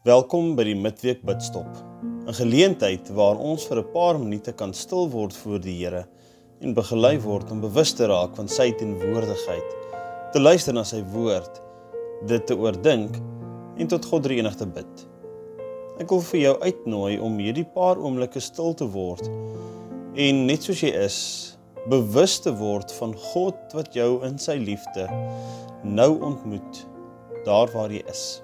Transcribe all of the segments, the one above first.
Welkom by die Midweek Bidstop. 'n Geleentheid waar ons vir 'n paar minute kan stil word voor die Here en begelei word om bewus te raak van sy teenwoordigheid, te luister na sy woord, dit te oordink en tot God drie enig te bid. Ek wil vir jou uitnooi om hierdie paar oomblikke stil te word en net soos jy is, bewus te word van God wat jou in sy liefde nou ontmoet daar waar jy is.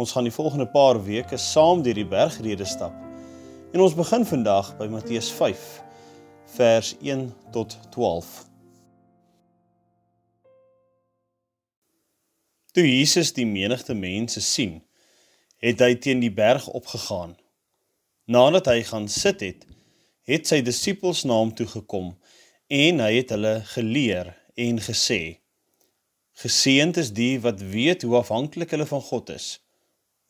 Ons gaan die volgende paar weke saam deur die bergrede stap. En ons begin vandag by Matteus 5 vers 1 tot 12. Toe Jesus die menigte mense sien, het hy teen die berg opgegaan. Nadat hy gaan sit het, het sy disippels na hom toe gekom en hy het hulle geleer en gesê: Geseënd is die wat weet hoe afhanklik hulle van God is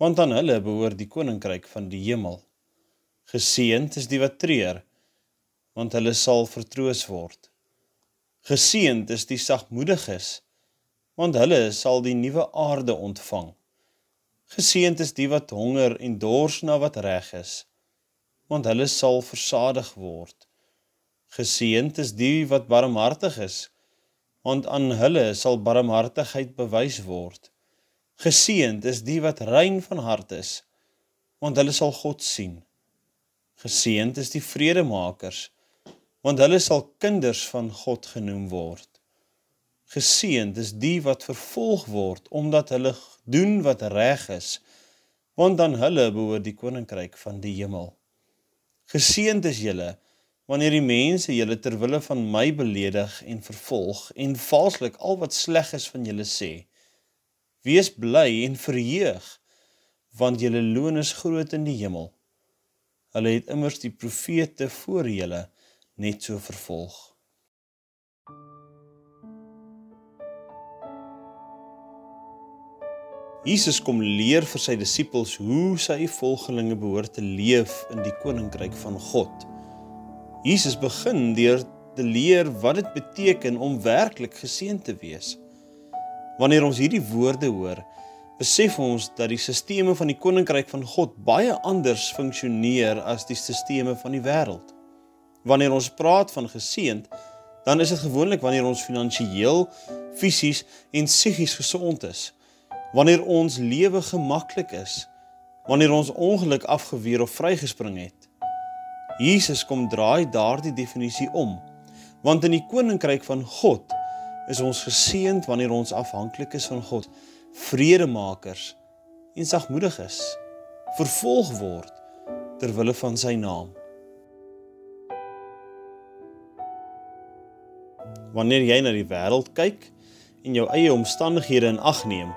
want aan hulle behoort die koninkryk van die hemel. Geseënd is die wat treur, want hulle sal vertroos word. Geseënd is die sagmoediges, want hulle sal die nuwe aarde ontvang. Geseënd is die wat honger en dors na wat reg is, want hulle sal versadig word. Geseënd is die wat barmhartig is, want aan hulle sal barmhartigheid bewys word. Geseënd is die wat rein van hart is, want hulle sal God sien. Geseënd is die vredemakers, want hulle sal kinders van God genoem word. Geseënd is die wat vervolg word omdat hulle doen wat reg is, want aan hulle behoort die koninkryk van die hemel. Geseënd is julle wanneer die mense julle ter wille van my beledig en vervolg en valslik al wat sleg is van julle sê. Wees bly en verheug, want julle loon is groot in die hemel. Hulle het immers die profete voor julle net so vervolg. Jesus kom leer vir sy disippels hoe sy volgelinge behoort te leef in die koninkryk van God. Jesus begin deur te leer wat dit beteken om werklik geseën te wees. Wanneer ons hierdie woorde hoor, besef ons dat die sisteme van die koninkryk van God baie anders funksioneer as die sisteme van die wêreld. Wanneer ons praat van geseënd, dan is dit gewoonlik wanneer ons finansiëel, fisies en psigies gesond is. Wanneer ons lewe gemaklik is, wanneer ons ongeluk afgeweer of vrygespring het. Jesus kom draai daardie definisie om. Want in die koninkryk van God is ons geseënd wanneer ons afhanklik is van God, vredemakers en sagmoediges, vervolg word ter wille van sy naam. Wanneer jy na die wêreld kyk en jou eie omstandighede in ag neem,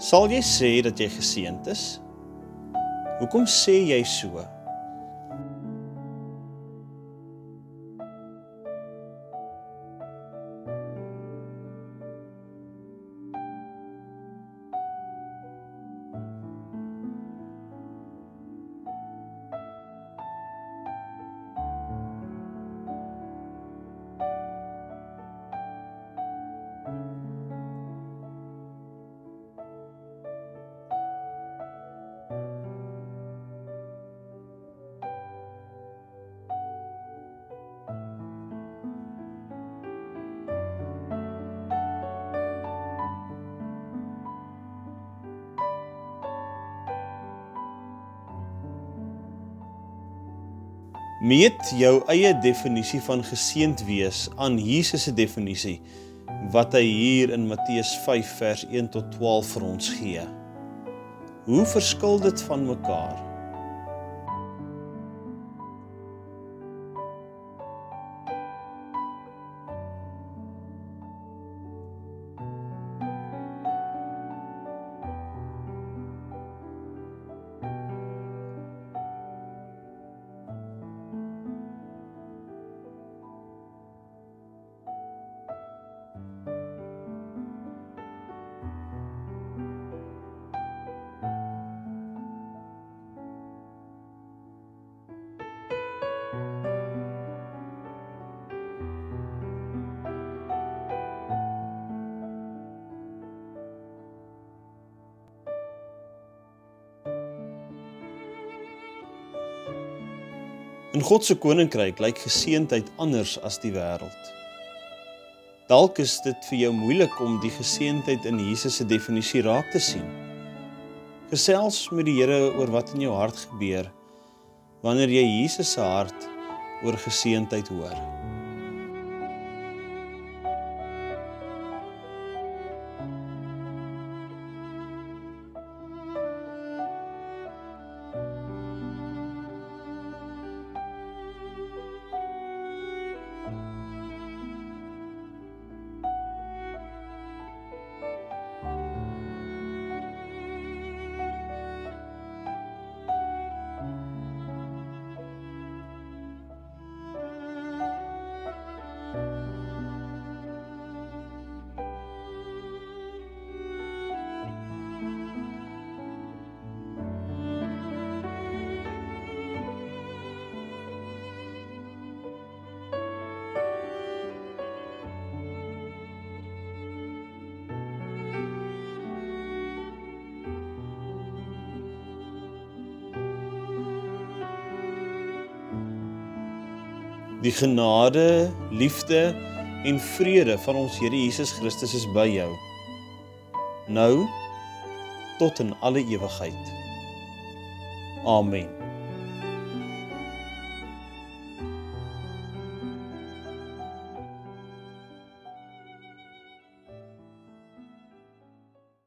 sal jy sê dat jy geseënd is? Hoekom sê jy so? Meet jou eie definisie van geseënd wees aan Jesus se definisie wat hy hier in Matteus 5 vers 1 tot 12 vir ons gee. Hoe verskil dit van mekaar? In God se koninkryk lyk geseëndheid anders as die wêreld. Dalk is dit vir jou moeilik om die geseëndheid in Jesus se definisie raak te sien. Gesels met die Here oor wat in jou hart gebeur wanneer jy Jesus se hart oor geseëndheid hoor. Die genade, liefde en vrede van ons Here Jesus Christus is by jou. Nou tot in alle ewigheid. Amen.